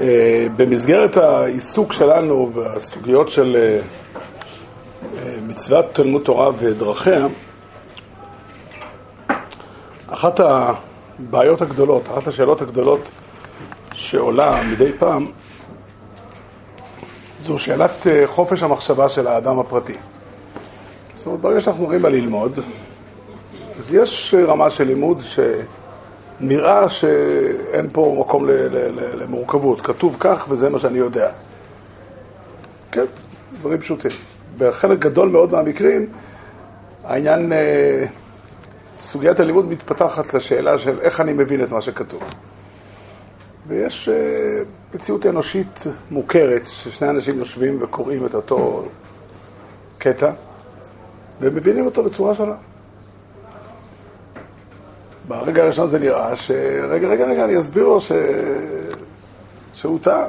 אה, במסגרת העיסוק שלנו והסוגיות של אה, אה, מצוות תלמוד תורה ודרכיה, אחת הבעיות הגדולות, אחת השאלות הגדולות שעולה מדי פעם, זו שאלת חופש המחשבה של האדם הפרטי. זאת אומרת, ברגע שאנחנו מדברים על ללמוד, אז יש רמה של לימוד ש... נראה שאין פה מקום למורכבות. כתוב כך וזה מה שאני יודע. כן, דברים פשוטים. בחלק גדול מאוד מהמקרים, העניין, אה, סוגיית הלימוד מתפתחת לשאלה של איך אני מבין את מה שכתוב. ויש אה, מציאות אנושית מוכרת, ששני אנשים יושבים וקוראים את אותו קטע, ומבינים אותו בצורה שונה. ברגע הראשון זה נראה ש... רגע, רגע, רגע, אני אסביר לו ש... שהוא טעה.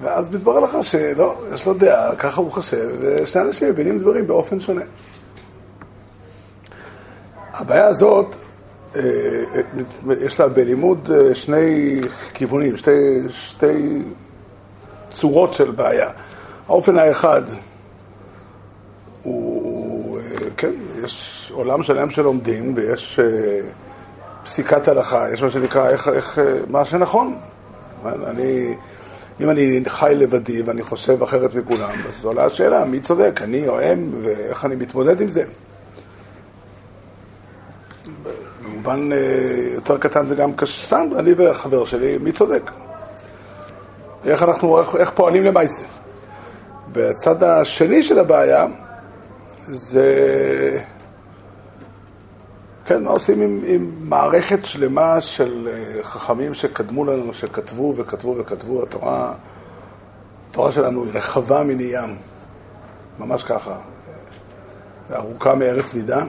ואז מתברר לך שלא, יש לו דעה, ככה הוא חושב, ושני אנשים מבינים דברים באופן שונה. הבעיה הזאת, אה, יש לה בלימוד אה, שני כיוונים, שתי, שתי צורות של בעיה. האופן האחד הוא, אה, כן, יש עולם שלם שלומדים ויש פסיקת הלכה, יש מה שנקרא איך, איך, מה שנכון. אני, אם אני חי לבדי ואני חושב אחרת מכולם, אז עולה השאלה, מי צודק, אני או הם, ואיך אני מתמודד עם זה. במובן יותר קטן זה גם סתם, אני והחבר שלי, מי צודק? איך אנחנו, איך, איך פועלים למעשה? והצד השני של הבעיה זה, כן, מה עושים עם, עם מערכת שלמה של חכמים שקדמו לנו, שכתבו וכתבו וכתבו, התורה, התורה שלנו היא רחבה מני ים, ממש ככה, ארוכה מארץ מידה,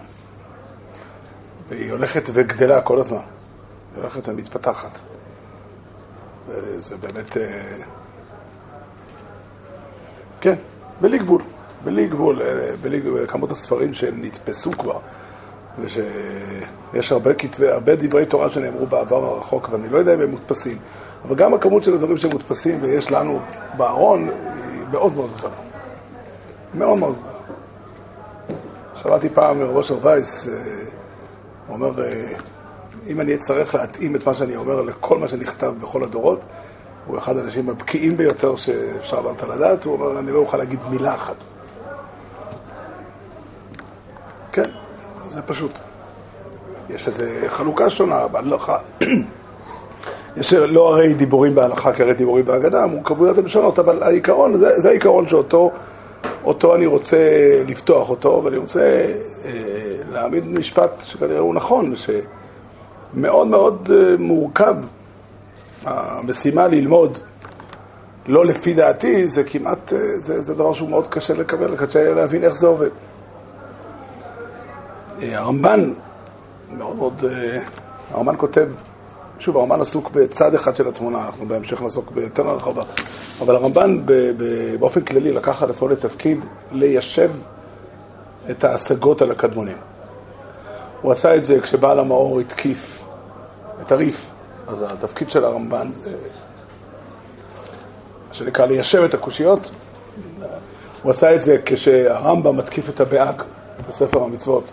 והיא הולכת וגדלה כל הזמן, היא הולכת ומתפתחת. וזה באמת, כן, בלי גבול. בלי גבול, בלי גבול, כמות הספרים שנתפסו כבר, ושיש הרבה כתבי, הרבה דברי תורה שנאמרו בעבר הרחוק, ואני לא יודע אם הם מודפסים, אבל גם הכמות של הדברים שמודפסים ויש לנו בארון היא מאוד מאוד גדולה. מאוד מאוד גדולה. שמעתי פעם מראש וייס, אה, הוא אומר, אה, אם אני אצטרך להתאים את מה שאני אומר לכל מה שנכתב בכל הדורות, הוא אחד האנשים הבקיאים ביותר שאפשר לעלות על הדעת, הוא אומר, אני לא אוכל להגיד מילה אחת. זה פשוט. יש איזו חלוקה שונה בהלכה. יש לא הרי דיבורים בהלכה כהרי דיבורים בהגדה, המורכבויות הן שונות, אבל העיקרון, זה, זה העיקרון שאותו אותו אני רוצה לפתוח אותו, ואני רוצה אה, להעמיד משפט שכנראה הוא נכון, שמאוד מאוד אה, מורכב. המשימה ללמוד לא לפי דעתי, זה כמעט, אה, זה, זה דבר שהוא מאוד קשה לקבל, קשה להבין איך זה עובד. אה, הרמב"ן, מאוד מאוד, אה, הרמב"ן כותב, שוב, הרמב"ן עסוק בצד אחד של התמונה, אנחנו בהמשך נעסוק ביותר הרחבה, אבל הרמב"ן באופן כללי לקח על עצמו לתפקיד ליישב את ההשגות על הקדמונים. הוא עשה את זה כשבעל המאור התקיף את הריף, אז התפקיד של הרמב"ן זה שנקרא ליישב את הקושיות. הוא עשה את זה כשהרמב"ם מתקיף את הבאג בספר המצוות.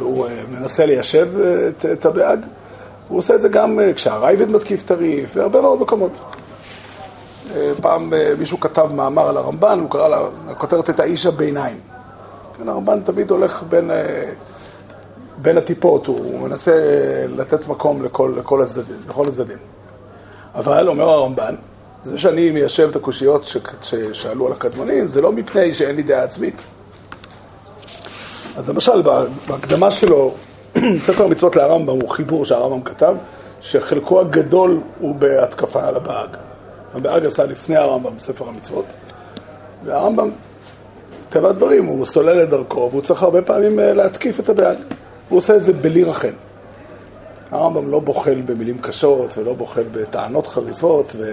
והוא אה, מנסה ליישב אה, את, את הבאג. הוא עושה את זה גם אה, כשהרייבד מתקיף את הריף, בהרבה מאוד מקומות. פעם מישהו כתב מאמר על הרמב"ן, הוא קרא לכותרת את האיש הביניים. כן, הרמב"ן תמיד הולך בין, בין הטיפות, הוא מנסה לתת מקום לכל, לכל, הצדדים, לכל הצדדים. אבל, אומר הרמב"ן, זה שאני מיישב את הקושיות ששאלו על הקדמונים, זה לא מפני שאין לי דעה עצמית. אז למשל, בהקדמה שלו, ספר המצוות לרמב"ם הוא חיבור שהרמב"ם כתב, שחלקו הגדול הוא בהתקפה על הבאג. הבאג עשה לפני הרמב"ם ספר המצוות, והרמב"ם, טבע הדברים, הוא סולל את דרכו, והוא צריך הרבה פעמים אה, להתקיף את הבאג. הוא עושה את זה בלי רחם. הרמב"ם לא בוחל במילים קשות ולא בוחל בטענות חריפות, ו...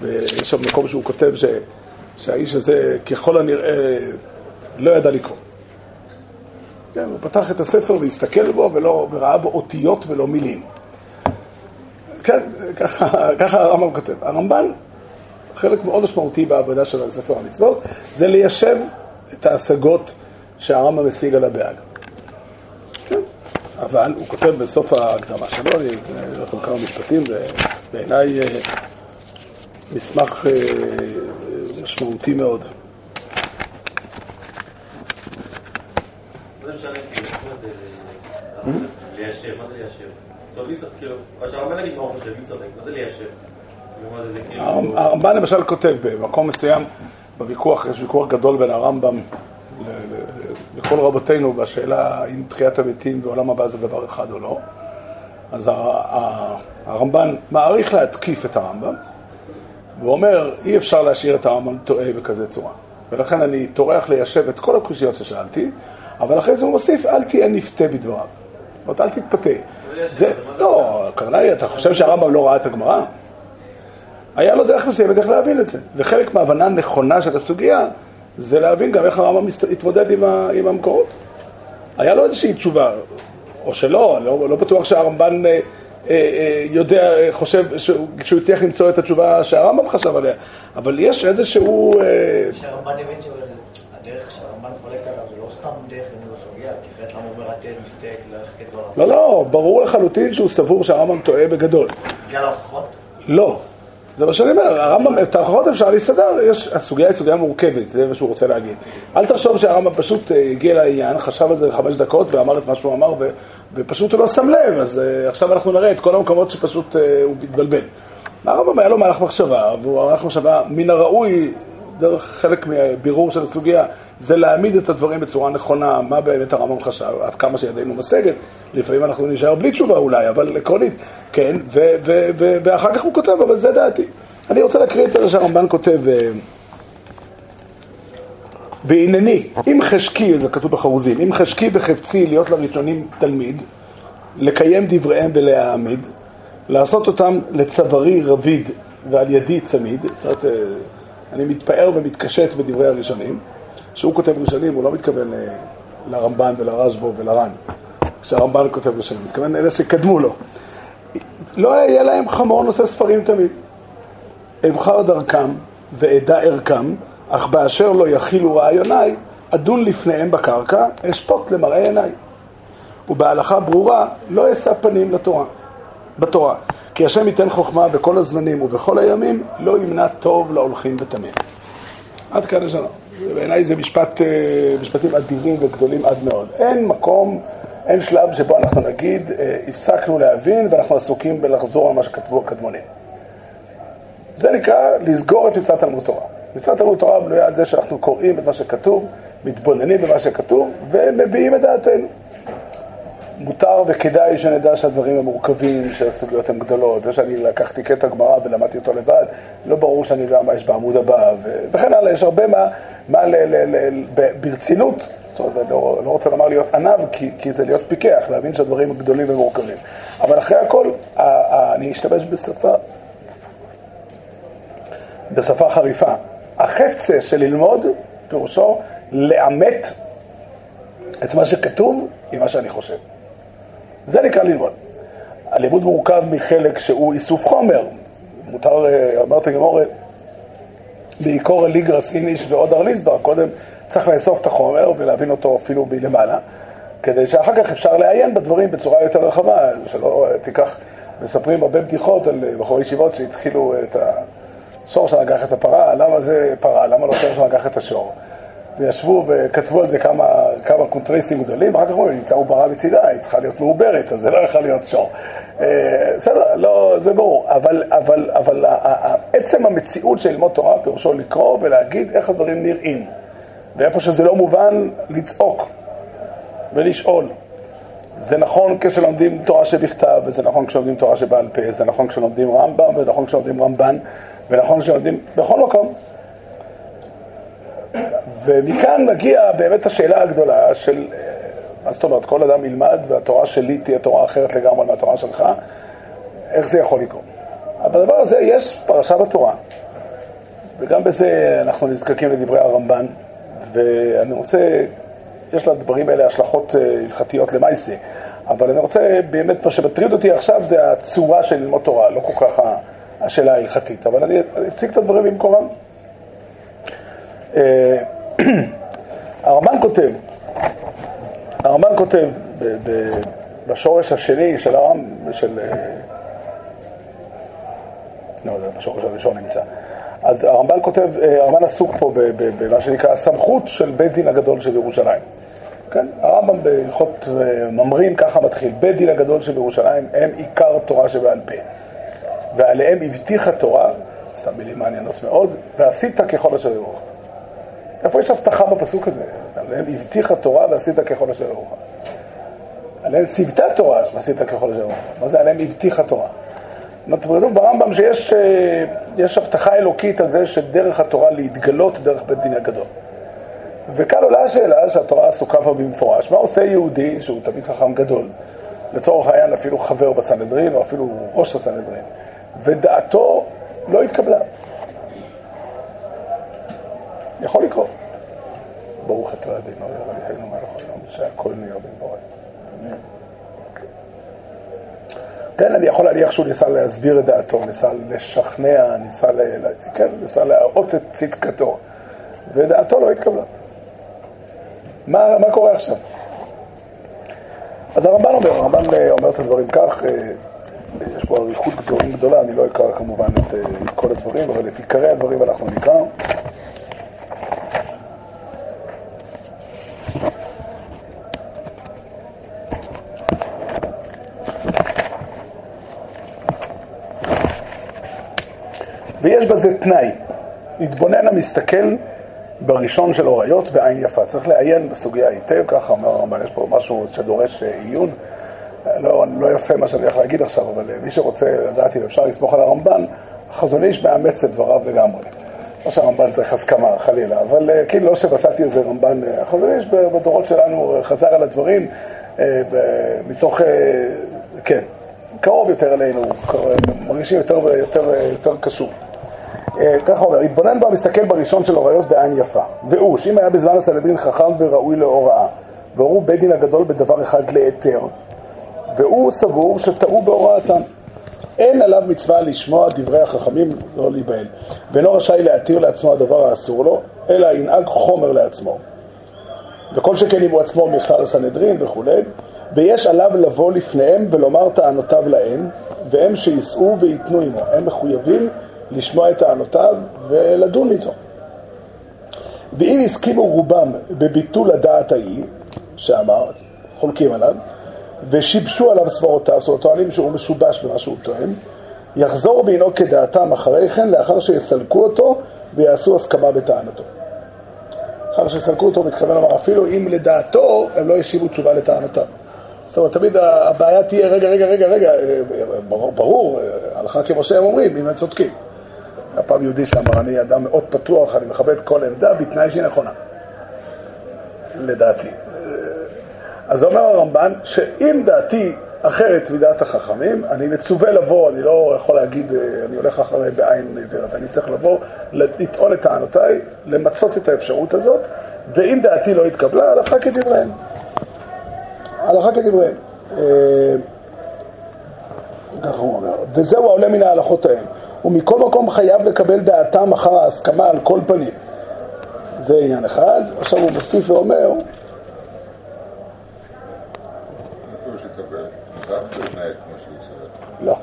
ויש שם מקום שהוא כותב ש... שהאיש הזה ככל הנראה לא ידע לקרוא. כן, הוא פתח את הספר והסתכל בו ולא, וראה בו אותיות ולא מילים. כן, ככה הרמב"ם כותב. הרמב"ן, חלק מאוד משמעותי בעבודה שלו לספר המצוות, זה ליישב את ההשגות שהרמב"ם משיג על הבהג. כן, אבל הוא כותב בסוף ההקדמה שלו, אני אגיד לכם כמה משפטים, ובעיניי אה, מסמך אה, משמעותי מאוד. מה זה משנה, כאילו, ליישב, מה זה ליישב? זאת אומרת, כאילו, שהרמב"ן נגיד מה הוא חושב, מי צודק, מה זה ליישב? כאילו- הרמב"ן למשל כותב במקום מסוים, בוויכוח, יש ויכוח גדול בין הרמב"ם לכל רבותינו בשאלה אם תחיית המתים בעולם הבא זה דבר אחד או לא. אז הרמב"ן מעריך להתקיף את הרמב"ם, ואומר, אי אפשר להשאיר את הרמב"ם טועה בכזה צורה. ולכן אני טורח ליישב את כל הקושיות ששאלתי, אבל אחרי זה הוא מוסיף, אל תהיה נפתה בדבריו. זאת אומרת, אל תתפתה. זה, לא, היא, אתה חושב שהרמב"ם לא ראה את הגמרא? היה לו דרך מסוימת איך להבין את זה. וחלק מההבנה הנכונה של הסוגיה זה להבין גם איך הרמב"ם התמודד עם, ה, עם המקורות. היה לו איזושהי תשובה, או שלא, לא, לא בטוח שהרמב"ן אה, אה, אה, יודע, חושב, שהוא, שהוא הצליח למצוא את התשובה שהרמב"ם חשב עליה, אבל יש איזשהו... אה... שהרמב"ן הבין שהדרך שהרמב"ן חולק עליו זה לא סתם דרך לניהול הסוגיה, כי אחרת למה הוא אומר אתם מסתק, ללכת? לא, לא, ברור לחלוטין שהוא סבור שהרמב"ם טועה בגדול. בגלל ההוכחות? לא. זה מה שאני אומר, הרמב"ם, את ההוכחות אפשר להסתדר, יש, הסוגיה היא סוגיה מורכבת, זה מה שהוא רוצה להגיד. אל תחשוב שהרמב"ם פשוט אה, הגיע לעניין, חשב על זה חמש דקות ואמר את מה שהוא אמר, ו, ופשוט הוא לא שם לב, אז uh, עכשיו אנחנו נראה את כל המקומות שפשוט uh, הוא מתבלבל. הרמב"ם היה לו מהלך מחשבה, והוא מהלך מחשבה מן הראוי, דרך חלק מהבירור של הסוגיה, זה להעמיד את הדברים בצורה נכונה, מה באמת הרמב"ם חשב, עד כמה שידינו משגת. לפעמים אנחנו נשאר בלי תשובה אולי, אבל עקרונית, כן, ו- ו- ו- ואחר כך הוא כותב, אבל זה דעתי. אני רוצה להקריא את זה שהרמב"ן כותב, אה, בהנני, אם חשקי, זה כתוב בחרוזים, אם חשקי וחפצי להיות לראשונים תלמיד, לקיים דבריהם ולהעמיד, לעשות אותם לצווארי רביד ועל ידי צמיד, זאת אומרת, אה, אני מתפאר ומתקשט בדברי הראשונים, כשהוא כותב ראשונים הוא לא מתכוון אה, לרמב"ן ולרשב"ו ולר"ן, כשהרמב"ן כותב ראשונים, הוא מתכוון לאלה שקדמו לו. לא יהיה להם חמור נושא ספרים תמיד. אבחר דרכם ואדע ערכם, אך באשר לא יכילו רעיוני, אדון לפניהם בקרקע, אשפוט למראה עיניי. ובהלכה ברורה, לא אשא פנים לתורה, בתורה. כי השם ייתן חוכמה בכל הזמנים ובכל הימים, לא ימנע טוב להולכים וטמאים. עד כאן לנו. בעיניי זה משפט, אה, משפטים אדירים וגדולים עד מאוד. אין מקום, אין שלב שבו אנחנו נגיד, אה, הפסקנו להבין ואנחנו עסוקים בלחזור על מה שכתבו הקדמונים. זה נקרא לסגור את מצוות תלמוד תורה. מצוות תלמוד תורה בנויה על זה שאנחנו קוראים את מה שכתוב, מתבוננים במה שכתוב ומביעים את דעתנו. מותר וכדאי שנדע שהדברים הם מורכבים, שהסוגיות הן גדולות. זה שאני לקחתי קטע גמרא ולמדתי אותו לבד, לא ברור שאני יודע מה יש בעמוד הבא, וכן הלאה. יש הרבה מה, מה ל, ל, ל, ל, ברצינות, זאת אומרת, אני לא, לא רוצה לומר להיות ענב, כי, כי זה להיות פיקח, להבין שהדברים גדולים ומורכבים. אבל אחרי הכל, ה, ה, אני אשתמש בשפה, בשפה חריפה. החפצה של ללמוד, פירושו לאמת את מה שכתוב עם מה שאני חושב. זה נקרא ללמוד. הלימוד מורכב מחלק שהוא איסוף חומר. מותר, אה, אמרת גמור, בעיקור ליגרס איניש ועוד ארליסבר, קודם צריך לאסוף את החומר ולהבין אותו אפילו מלמעלה, כדי שאחר כך אפשר לעיין בדברים בצורה יותר רחבה, שלא תיקח, מספרים הרבה בדיחות על בחורי ישיבות שהתחילו את השור שנגח את הפרה, למה זה פרה, למה לא שור שנגח את השור. וישבו וכתבו על זה כמה, כמה קונטריסטים גדולים, ואחר כך אומרים, נמצא עוברה מצידה, היא צריכה להיות מעוברת, אז זה לא יכול להיות שור. אה, בסדר, לא, זה ברור, אבל, אבל, אבל עצם המציאות של ללמוד תורה פירושו לקרוא ולהגיד איך הדברים נראים. ואיפה שזה לא מובן, לצעוק ולשאול. זה נכון כשלומדים תורה שבכתב, וזה נכון כשלומדים תורה שבעל פה, זה נכון כשלומדים רמב"ם, ונכון כשלומדים רמב"ן, ונכון כשלומדים בכל מקום. ומכאן מגיע באמת השאלה הגדולה של, מה זאת אומרת, כל אדם ילמד והתורה שלי תהיה תורה אחרת לגמרי מהתורה שלך, איך זה יכול לקרות? אבל בדבר הזה יש פרשה בתורה, וגם בזה אנחנו נזקקים לדברי הרמב"ן, ואני רוצה, יש לדברים האלה השלכות הלכתיות למעשה, אבל אני רוצה, באמת, מה שמטריד אותי עכשיו זה הצורה של ללמוד תורה, לא כל כך השאלה ההלכתית, אבל אני אציג את הדברים במקומם. אה, הרמב"ן כותב, הרמב"ן כותב בשורש השני של הרם, של... אה, לא, זה בשורש הראשון נמצא. אז הרמב"ן כותב, אה, הרמב"ן עסוק פה במה שנקרא הסמכות של בית דין הגדול של ירושלים. כן, הרמב"ם בהלכות ממרים ככה מתחיל, בית דין הגדול של ירושלים הם עיקר תורה שבעל פה. ועליהם הבטיחה תורה, סתם מילים מעניינות מאוד, ועשית ככל אשר יורוך. איפה יש הבטחה בפסוק הזה? עליהם הבטיחה תורה ועשית ככל אשר יורוך. עליהם ציוותה תורה ועשית ככל אשר יורוך. מה זה עליהם הבטיחה תורה? כתוב ברמב"ם שיש יש הבטחה אלוקית על זה שדרך התורה להתגלות דרך בית דין הגדול. וכאן עולה השאלה שהתורה עסוקה בה במפורש, מה עושה יהודי שהוא תמיד חכם גדול, לצורך העניין אפילו חבר בסנהדרין או אפילו ראש הסנהדרין, ודעתו לא התקבלה. יכול לקרות. ברוך אתה אדינו, אלוהינו מלך העולם, שהכל נהיה בדברו. כן, אני יכול להניח שהוא ניסה להסביר את דעתו, ניסה לשכנע, ניסה, ל... כן, ניסה להראות את צדקתו, ודעתו לא התקבלה. מה, מה קורה עכשיו? אז הרמב"ן אומר, הרמב"ן אה, אומר את הדברים כך, אה, יש פה אריכות גדולה, אני לא אקרא כמובן את, אה, את כל הדברים, אבל את עיקרי הדברים אנחנו נקרא. ויש בזה תנאי. התבונן המסתכל בראשון של אוריות בעין יפה. צריך לעיין בסוגיה היטב, ככה אומר הרמב"ן, יש פה משהו שדורש אה, עיון. לא, לא יפה מה שאני הולך להגיד עכשיו, אבל אה, מי שרוצה לדעת אם אפשר לסמוך על הרמב"ן, החזון איש מאמץ את דבריו לגמרי. לא שהרמב"ן צריך הסכמה, חלילה, אבל אה, כאילו לא שמצאתי איזה רמב"ן, החזון איש בדורות שלנו חזר על הדברים מתוך, כן, קרוב יותר אלינו, מרגישים יותר ויותר יותר קשור. אה, ככה אומר, התבונן בה, מסתכל בראשון של הוריות בעין יפה. והוא, שאם היה בזמן הסנהדרין חכם וראוי להוראה, והורו בית דין הגדול בדבר אחד להיתר, והוא סבור שטעו בהוראתם. אין עליו מצווה לשמוע דברי החכמים, לא להיבהל, ואינו רשאי להתיר לעצמו הדבר האסור לו, אלא ינהג חומר לעצמו. וכל שכן אם הוא עצמו מכלל הסנהדרין וכולי, ויש עליו לבוא לפניהם ולומר טענותיו להם, והם שיישאו וייתנו עמו. הם מחויבים לשמוע את טענותיו ולדון איתו. ואם הסכימו רובם בביטול הדעת ההיא, שאמר, חולקים עליו, ושיבשו עליו סברותיו, זאת אומרת, טוענים שהוא משובש במה שהוא טוען, יחזור וינהוג כדעתם אחרי כן, לאחר שיסלקו אותו ויעשו הסכמה בטענתו. אחר שיסלקו אותו, מתכוון לומר, אפילו אם לדעתו הם לא ישיבו תשובה לטענותיו. זאת אומרת, תמיד הבעיה תהיה, רגע, רגע, רגע, רגע, ברור הלכה כמו שהם אומרים, אם הם צודקים. הפעם יהודי שאמר, אני אדם מאוד פתוח, אני מכבד כל עמדה, בתנאי שהיא נכונה. לדעתי. אז אומר הרמב"ן, שאם דעתי אחרת מדעת החכמים, אני מצווה לבוא, אני לא יכול להגיד, אני הולך אחרי בעין עיוורת, אני צריך לבוא, לטעון את טענותיי, למצות את האפשרות הזאת, ואם דעתי לא התקבלה, הלכה כדבריהם. הלכה כדבריהם. אה, ככה הוא אומר. וזהו העולה מן ההלכות האלה. ומכל מקום חייב לקבל דעתם אחר ההסכמה על כל פנים. זה עניין אחד. עכשיו הוא מוסיף ואומר... לא.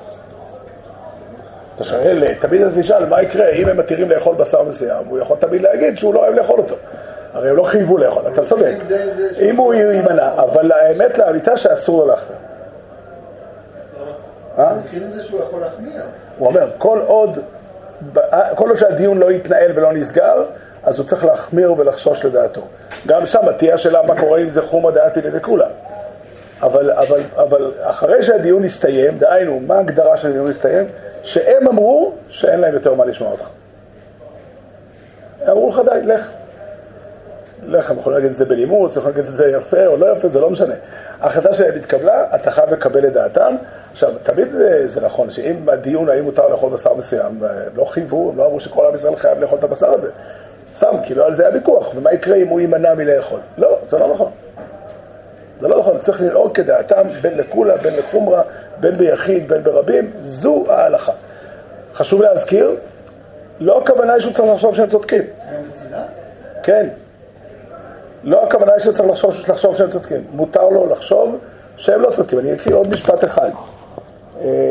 אתה שואל, תמיד אתה תשאל, מה יקרה אם הם מתירים לאכול בשר מסוים? הוא יכול תמיד להגיד שהוא לא אוהב לאכול אותו. הרי הם לא חייבו לאכול, אתה צודק. אם הוא יימנע, אבל האמת לאמיתה שאסור לו להחמיר. עם זה שהוא יכול להחמיר. הוא אומר, כל עוד, כל עוד שהדיון לא יתנהל ולא נסגר, אז הוא צריך להחמיר ולחשוש לדעתו. גם שם תהיה השאלה מה קורה אם זה חומא דעתי לדכולה. אבל, אבל, אבל אחרי שהדיון יסתיים, דהיינו, מה ההגדרה של הדיון יסתיים? שהם אמרו שאין להם יותר מה לשמוע אותך. הם אמרו לך די, לך. לך, יכולים להגיד את זה בלימוס, יכולים להגיד את זה יפה או לא יפה, זה לא משנה. ההחלטה שלהם התקבלה, אתה חייב לקבל את דעתם. עכשיו, תמיד זה, זה נכון שאם הדיון האם מותר לאכול בשר מסוים, לא חייבו, לא אמרו שכל עם ישראל חייב לאכול את הבשר הזה. סתם, כאילו על זה היה ויכוח, ומה יקרה אם הוא יימנע מלאכול? לא, זה לא נכון. זה לא נכון, צריך לנהוג כדעתם בין לקולה, בין לחומרה, בין ביחיד, בין ברבים, זו ההלכה. חשוב להזכיר, לא הכוונה היא שהוא צריך לחשוב שהם צודקים. כן. לא הכוונה היא שהוא צריך לחשוב, לחשוב שהם צודקים. מותר לו לחשוב שהם לא צודקים. אני אקריא עוד משפט אחד. אה.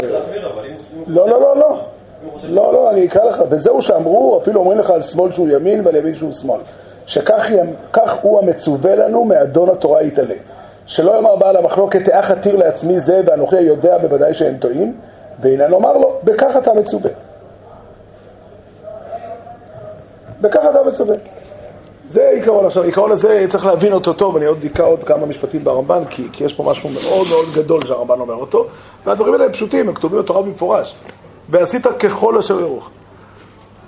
לא, לא, לא, לא. לא, לא, אני אקרא לך, וזהו שאמרו, אפילו אומרים לך על שמאל שהוא ימין ועל ימין שהוא שמאל. שכך הוא המצווה לנו מאדון התורה יתעלה. שלא יאמר בעל המחלוקת, תאה חתיר לעצמי זה, ואנוכי יודע בוודאי שהם טועים, והנה נאמר לו, בכך אתה מצווה. בכך אתה מצווה. זה עיקרון. עכשיו, העיקרון הזה צריך להבין אותו טוב, אני עוד אקרא עוד כמה משפטים ברמב"ן, כי, כי יש פה משהו מאוד מאוד גדול שהרמב"ן אומר אותו, והדברים האלה הם פשוטים, הם כתובים בתורה במפורש. ועשית ככל אשר ירוך.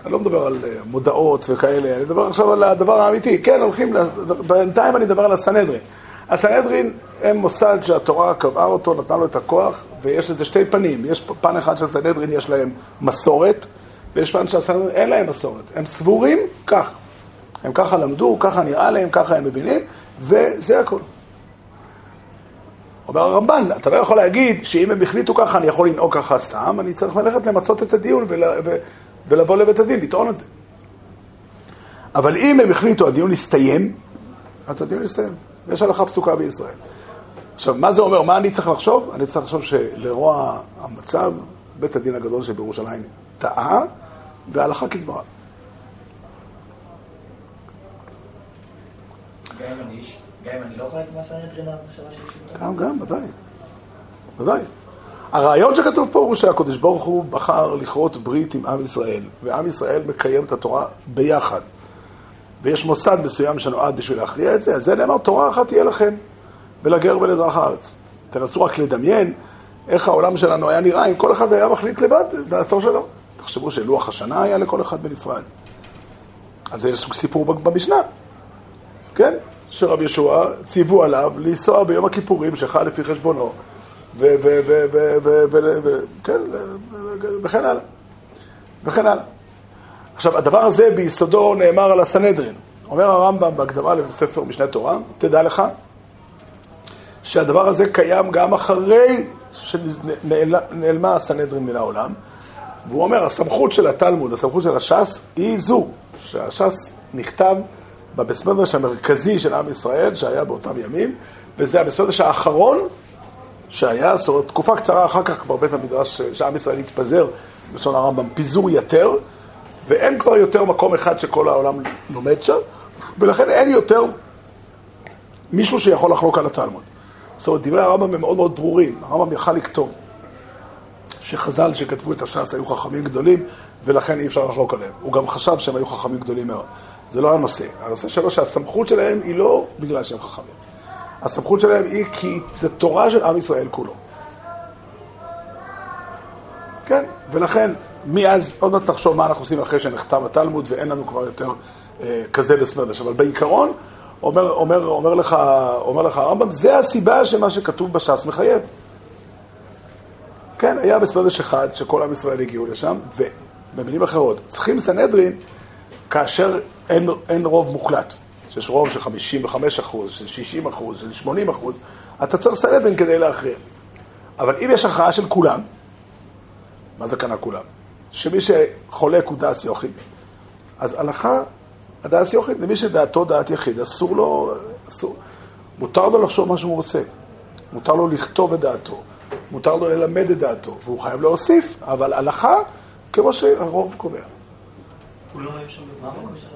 אני לא מדבר על אה, מודעות וכאלה, אני מדבר עכשיו על הדבר האמיתי. כן, הולכים, בינתיים אני מדבר על הסנהדרין. הסנהדרין הם מוסד שהתורה קבעה אותו, נתנה לו את הכוח, ויש לזה שתי פנים. יש פן אחד של הסנהדרין, יש להם מסורת, ויש פן שהסנהדרין אין להם מסורת. הם סבורים כך. הם ככה למדו, ככה נראה להם, ככה הם מבינים, וזה הכל. אומר הרמב"ן, אתה לא יכול להגיד שאם הם החליטו ככה, אני יכול לנהוג ככה סתם, אני צריך ללכת למצות את הדיון ול, ו, ולבוא לבית הדין, לטעון את זה. אבל אם הם החליטו, הדיון יסתיים, אז הדיון יסתיים. יש הלכה פסוקה בישראל. עכשיו, מה זה אומר? מה אני צריך לחשוב? אני צריך לחשוב שלרוע המצב, בית הדין הגדול שבירושלים טעה, וההלכה כדברה. גם אם אני לא חלק מהסנהדרין המחשבה של שיטה? גם, גם, ודאי. ודאי. הרעיון שכתוב פה הוא שהקדוש ברוך הוא בחר לכרות ברית עם עם ישראל, ועם ישראל מקיים את התורה ביחד. ויש מוסד מסוים שנועד בשביל להכריע את זה, אז זה נאמר, תורה אחת תהיה לכם, ולגר ולאזרח הארץ. תנסו רק לדמיין איך העולם שלנו היה נראה אם כל אחד היה מחליט לבד דעתו שלו. תחשבו שלוח השנה היה לכל אחד בנפרד. על זה יש סיפור במשנה. כן? שרב ישוע ציוו עליו לנסוע ביום הכיפורים שחל לפי חשבונו. כן, וכן הלאה. וכן הלאה. עכשיו, הדבר הזה ביסודו נאמר על הסנהדרין. אומר הרמב"ם בהקדמה לספר משנה תורה, תדע לך שהדבר הזה קיים גם אחרי שנעלמה הסנהדרין מן העולם, והוא אומר, הסמכות של התלמוד, הסמכות של הש"ס, היא זו, שהש"ס נכתב בבסמדרש המרכזי של עם ישראל, שהיה באותם ימים, וזה הבסמדרש האחרון שהיה, זאת אומרת, תקופה קצרה אחר כך כבר בית המדרש, שעם ישראל התפזר, בלשון הרמב"ם, פיזור יתר, ואין כבר יותר מקום אחד שכל העולם לומד שם, ולכן אין יותר מישהו שיכול לחלוק על התלמוד. זאת אומרת, דברי הרמב"ם הם מאוד מאוד ברורים. הרמב"ם יכל לכתוב שחז"ל שכתבו את הש"ס היו חכמים גדולים, ולכן אי אפשר לחלוק עליהם. הוא גם חשב שהם היו חכמים גדולים מאוד. זה לא הנושא. הנושא שלו שהסמכות שלהם היא לא בגלל שהם חכמים. הסמכות שלהם היא כי זו תורה של עם ישראל כולו. כן, ולכן מאז, עוד מעט תחשוב מה אנחנו עושים אחרי שנחתם התלמוד ואין לנו כבר יותר אה, כזה בסמרדש, אבל בעיקרון, אומר, אומר, אומר, לך, אומר לך הרמב"ם, זה הסיבה שמה שכתוב בש"ס מחייב. כן, היה בסמרדש אחד שכל עם ישראל הגיעו לשם, ובמילים אחרות, צריכים סנהדרין כאשר אין, אין רוב מוחלט. שיש רוב של 55 אחוז, של 60 אחוז, של 80 אחוז, אתה צריך סנהדרין כדי להכריע. אבל אם יש הכרעה של כולם, מה זה כאן הכולם? שמי שחולק הוא דעס יחיד. אז הלכה, הדעס יחיד, למי שדעתו דעת יחיד, אסור לו, אסור, מותר לו לחשוב מה שהוא רוצה. מותר לו לכתוב את דעתו, מותר לו ללמד את דעתו, והוא חייב להוסיף, אבל הלכה, כמו שהרוב קובע. כולם היו שם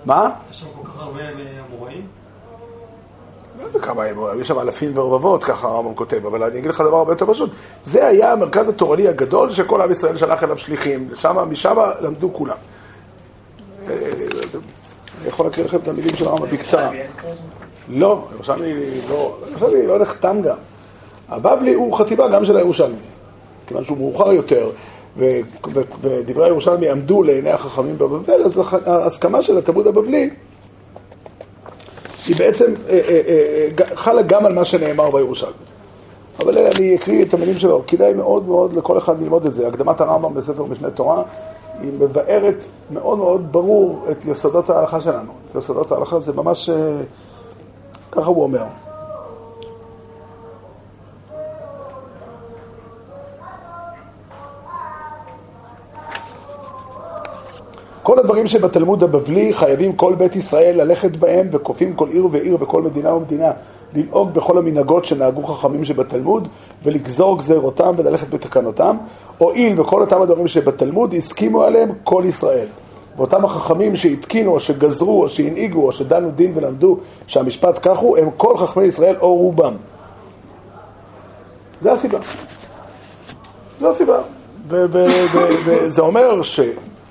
מה? יש שם כל כך הרבה אמוראים? לא יודע כמה הם, היו שם אלפים ורבבות, ככה הרמב"ם כותב, אבל אני אגיד לך דבר הרבה יותר פשוט. זה היה המרכז התורני הגדול שכל עם ישראל שלח אליו שליחים, שמה, משם למדו כולם. אה, אני יכול להקריא לכם את המילים של הרמב"ם בקצרה. לא, ירושלמי לא, ירושלמי לא נחתם גם. הבבלי הוא חטיבה גם של הירושלמי, כיוון שהוא מאוחר יותר, ודברי הירושלמי עמדו לעיני החכמים בבבל, אז ההסכמה של התלמוד הבבלי היא בעצם אה, אה, אה, חלה גם על מה שנאמר בירושלמי. אבל אני אקריא את המילים שלו, כדאי מאוד מאוד לכל אחד ללמוד את זה. הקדמת הרמב"ם בספר משנה תורה, היא מבארת מאוד מאוד ברור את יסודות ההלכה שלנו. את יסודות ההלכה זה ממש, ככה הוא אומר. כל הדברים שבתלמוד הבבלי חייבים כל בית ישראל ללכת בהם וכופים כל עיר ועיר וכל מדינה ומדינה לנהוג בכל המנהגות שנהגו חכמים שבתלמוד ולגזור גזירותם וללכת בתקנותם, הואיל וכל אותם הדברים שבתלמוד הסכימו עליהם כל ישראל. ואותם החכמים שהתקינו או שגזרו או שהנהיגו או שדנו דין ולמדו שהמשפט כך הוא, הם כל חכמי ישראל או רובם. זה הסיבה. זו הסיבה. וזה אומר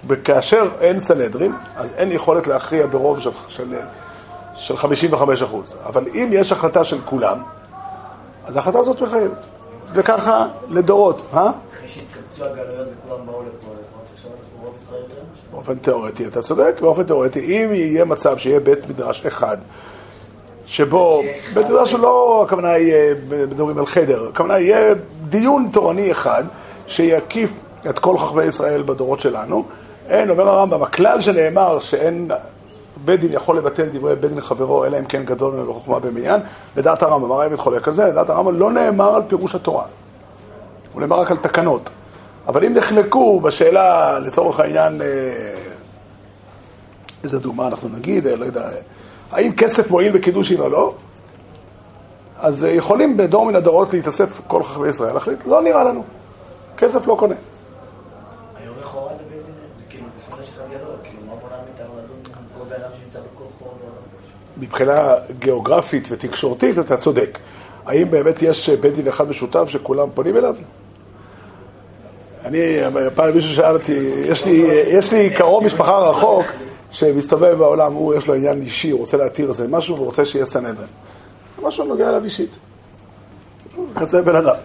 שכאשר אין סנהדרין, אז אין יכולת להכריע ברוב של, של, של 55 אחוז. אבל אם יש החלטה של כולם, אז ההחלטה הזאת מחייבת. וככה לדורות, אה? אחרי שהתקבצו הגלויות וכולם באו לפה, לפחות עכשיו אנחנו רוב ישראל יותר משהו. באופן תיאורטי, אתה צודק, באופן תיאורטי, אם יהיה מצב שיהיה בית מדרש אחד, שבו, בית מדרש הוא לא, הכוונה יהיה, מדברים על חדר, הכוונה יהיה דיון תורני אחד שיקיף את כל חכמי ישראל בדורות שלנו. אין, אומר הרמב"ם, הכלל שנאמר שאין בית דין יכול לבטל דברי בית דין חברו, אלא אם כן גדול ממנו בחוכמה במניין, לדעת הרמב"ם, הרמב"ם מתחולק על זה, לדעת הרמב"ם לא נאמר על פירוש התורה, הוא נאמר רק על תקנות. אבל אם נחלקו בשאלה, לצורך העניין, אה, איזה דוגמה אנחנו נגיד, אה, לא יודע, האם כסף מועיל בקידושין או לא, אז אה, יכולים בדור מן הדורות להתאסף כל חכמי ישראל, להחליט, לא נראה לנו, כסף לא קונה. היום לכאורה זה בית דין, זה כאילו בסדר שלך גדול, כאילו מה מונע מאיתנו לדון עם מבחינה גיאוגרפית ותקשורתית אתה צודק. האם באמת יש בית דין אחד משותף שכולם פונים אליו? אני, פעם מישהו שאל אותי, יש לי, יש לי קרוב משפחה רחוק שמסתובב בעולם, הוא יש לו עניין אישי, הוא רוצה להתיר איזה משהו והוא רוצה שיהיה סנהדרין. משהו נוגע אליו אישית. כזה בן אדם.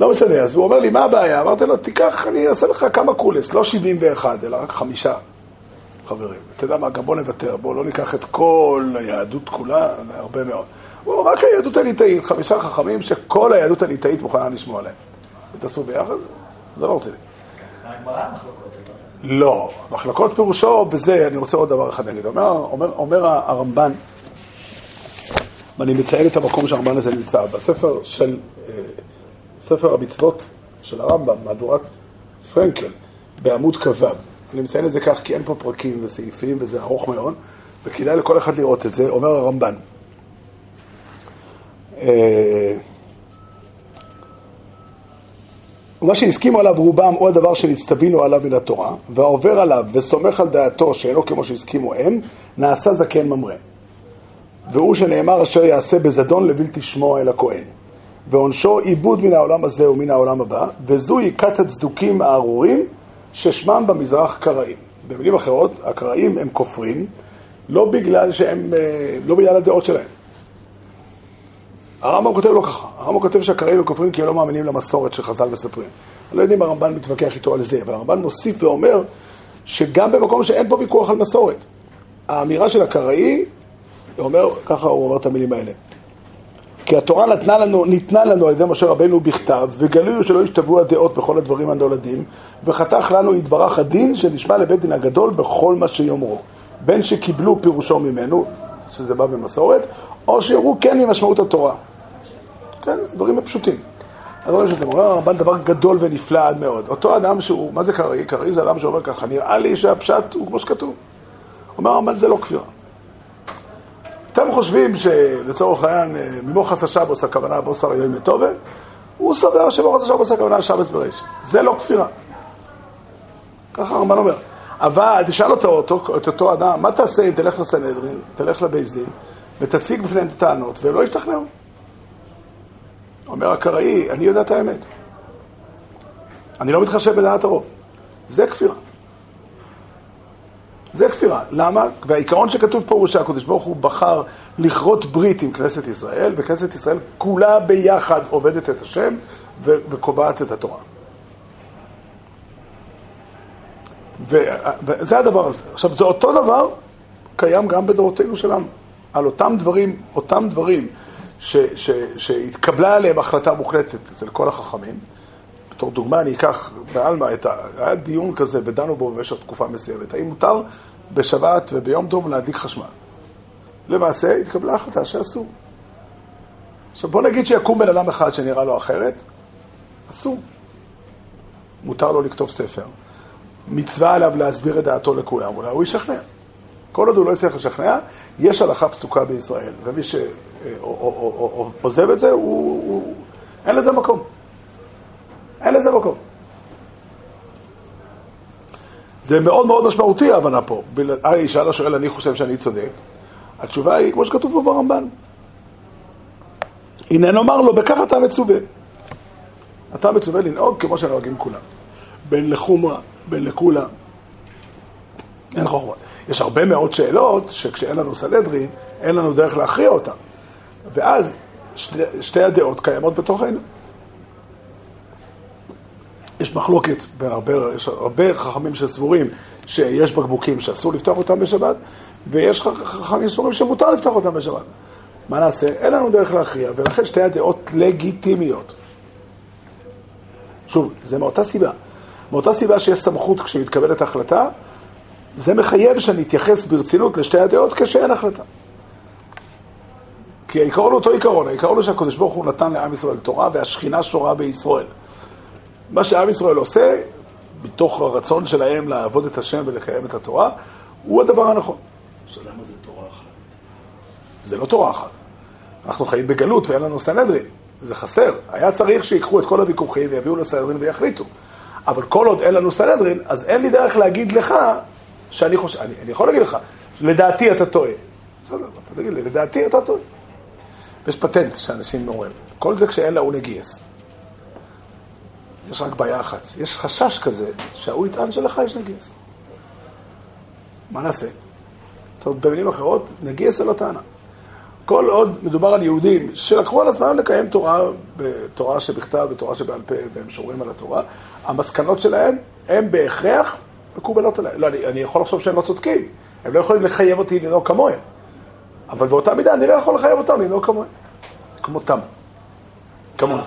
לא משנה, אז הוא אומר לי, מה הבעיה? אמרתי לו, תיקח, אני אעשה לך כמה קולס, לא 71, אלא רק חמישה חברים. אתה יודע מה, גם בוא נוותר, בוא לא ניקח את כל היהדות כולה, הרבה מאוד. בוא, רק היהדות הליטאית, חמישה חכמים שכל היהדות הליטאית מוכנה לשמוע עליהם. תעשו ביחד? זה לא לא? לא, מחלקות פירושו, וזה, אני רוצה עוד דבר אחד להגיד. אומר, אומר, אומר הרמב"ן, ואני מציין את המקום שהרמב"ן הזה נמצא, בספר של, אה, ספר המצוות של הרמב"ם, מהדורת פרנקל, בעמוד כ"ו. אני מציין את זה כך כי אין פה פרקים וסעיפים וזה ארוך מאוד, וכדאי לכל אחד לראות את זה, אומר הרמב"ן. אה, ומה שהסכימו עליו רובם הוא הדבר שנצטווינו עליו מן התורה, והעובר עליו וסומך על דעתו שאינו כמו שהסכימו הם, נעשה זקן ממרא. והוא שנאמר אשר יעשה בזדון לבלתי שמוע אל הכהן. ועונשו עיבוד מן העולם הזה ומן העולם הבא, וזוהי כת הצדוקים הארורים ששמם במזרח קראים. במילים אחרות, הקראים הם כופרים, לא בגלל שהם, אה, לא בגלל הדעות שלהם. הרמב"ם כותב לא ככה, הרמב"ם כותב שהקראים הם כופרים כי הם לא מאמינים למסורת שחז"ל מספרים. אני לא יודע אם הרמב"ן מתווכח איתו על זה, אבל הרמב"ן מוסיף ואומר שגם במקום שאין פה ויכוח על מסורת, האמירה של הקראי, אומר, ככה הוא אומר את המילים האלה. כי התורה נתנה לנו, ניתנה לנו על ידי משה רבנו בכתב, וגלוי הוא שלא ישתוו הדעות בכל הדברים הנולדים, וחתך לנו יתברך הדין שנשמע לבית דין הגדול בכל מה שיאמרו. בין שקיבלו פירושו ממנו, שזה בא במסורת, או שיראו כן ממשמעות התורה. כן, דברים פשוטים. הדברים שאתם אומרים, הרמב"ן דבר גדול ונפלא עד מאוד. אותו אדם שהוא, מה זה קראי? קראי זה אדם שאומר ככה, נראה לי שהפשט הוא כמו שכתוב. אומר הרמב"ן זה לא כפירה. אתם חושבים שלצורך העניין, ממוחס השבוס הכוונה בוסר היום מטובה, הוא סובר שמוחס השבוס הכוונה שבס בראש. זה לא כפירה. ככה הרמב"ן אומר. אבל תשאל אותו, אותו, את אותו אדם, מה תעשה אם תלך לסנהדרין, תלך לבייס דין, ותציג בפניהם את הטענות, והם לא ישתכנעו. אומר הקראי, אני יודע את האמת. אני לא מתחשב בדעת הרוב. זה כפירה. זה כפירה. למה? והעיקרון שכתוב פה הוא שהקדוש ברוך הוא בחר לכרות ברית עם כנסת ישראל, וכנסת ישראל כולה ביחד עובדת את השם וקובעת את התורה. וזה הדבר הזה. עכשיו, זה אותו דבר קיים גם בדורותינו שלנו. על אותם דברים, אותם דברים ש- ש- שהתקבלה עליהם החלטה מוחלטת אצל כל החכמים. בתור דוגמה אני אקח בעלמא ה... היה דיון כזה ודנו בו במשך תקופה מסוימת. האם מותר בשבת וביום טוב להדליק חשמל? למעשה התקבלה החלטה שאסור. עכשיו בוא נגיד שיקום בן אדם אחד שנראה לו אחרת, אסור. מותר לו לכתוב ספר. מצווה עליו להסביר את דעתו לכולם, אולי הוא ישכנע. כל עוד הוא לא יצליח לשכנע, יש הלכה פסוקה בישראל, ומי שעוזב את זה, הוא, הוא, אין לזה מקום. אין לזה מקום. זה מאוד מאוד משמעותי ההבנה פה. ארי ישאל השואל, אני חושב שאני צודק. התשובה היא, כמו שכתוב פה ברמב"ן. הנה נאמר לו, בכך אתה מצווה. אתה מצווה לנהוג כמו שנוהגים כולם. בין לחומרה, בין לכולם. אין חוכמה. יש הרבה מאוד שאלות שכשאין לנו סנהדרין, אין לנו דרך להכריע אותן. ואז שתי, שתי הדעות קיימות בתוכנו. יש מחלוקת הרבה, יש הרבה חכמים שסבורים שיש בקבוקים שאסור לפתוח אותם בשבת, ויש חכמים שסבורים שמותר לפתוח אותם בשבת. מה נעשה? אין לנו דרך להכריע, ולכן שתי הדעות לגיטימיות. שוב, זה מאותה סיבה. מאותה סיבה שיש סמכות כשמתקבלת החלטה, זה מחייב שאני אתייחס ברצינות לשתי הדעות כשאין החלטה. כי העיקרון הוא אותו עיקרון, העיקרון הוא שהקדוש ברוך הוא נתן לעם ישראל תורה והשכינה שורה בישראל. מה שעם ישראל עושה, מתוך הרצון שלהם לעבוד את השם ולקיים את התורה, הוא הדבר הנכון. אז למה זה תורה אחת? זה לא תורה אחת. אנחנו חיים בגלות ואין לנו סנהדרין. זה חסר. היה צריך שיקחו את כל הוויכוחים ויביאו לסנהדרין ויחליטו. אבל כל עוד אין לנו סנהדרין, אז אין לי דרך להגיד לך שאני חושב, אני, אני יכול להגיד לך, לדעתי אתה טועה. בסדר, אתה תגיד לי, לדעתי אתה טועה. יש פטנט שאנשים אומרים, כל זה כשאין להוא נגייס. יש רק בעיה אחת, יש חשש כזה שההוא יטען שלך יש נגייס. מה נעשה? טוב, במילים אחרות, נגייס זה לא טענה. כל עוד מדובר על יהודים שלקחו על עצמם לקיים תורה, בתורה שבכתב, בתורה שבעל פה, והם שומרים על התורה, המסקנות שלהם הם בהכרח מקובלות עליי. לא, אני, אני יכול לחשוב שהם לא צודקים, הם לא יכולים לחייב אותי לנהוג כמוהם, אבל באותה מידה אני לא יכול לחייב אותם לנהוג כמוהם, כמותם. כמוהם.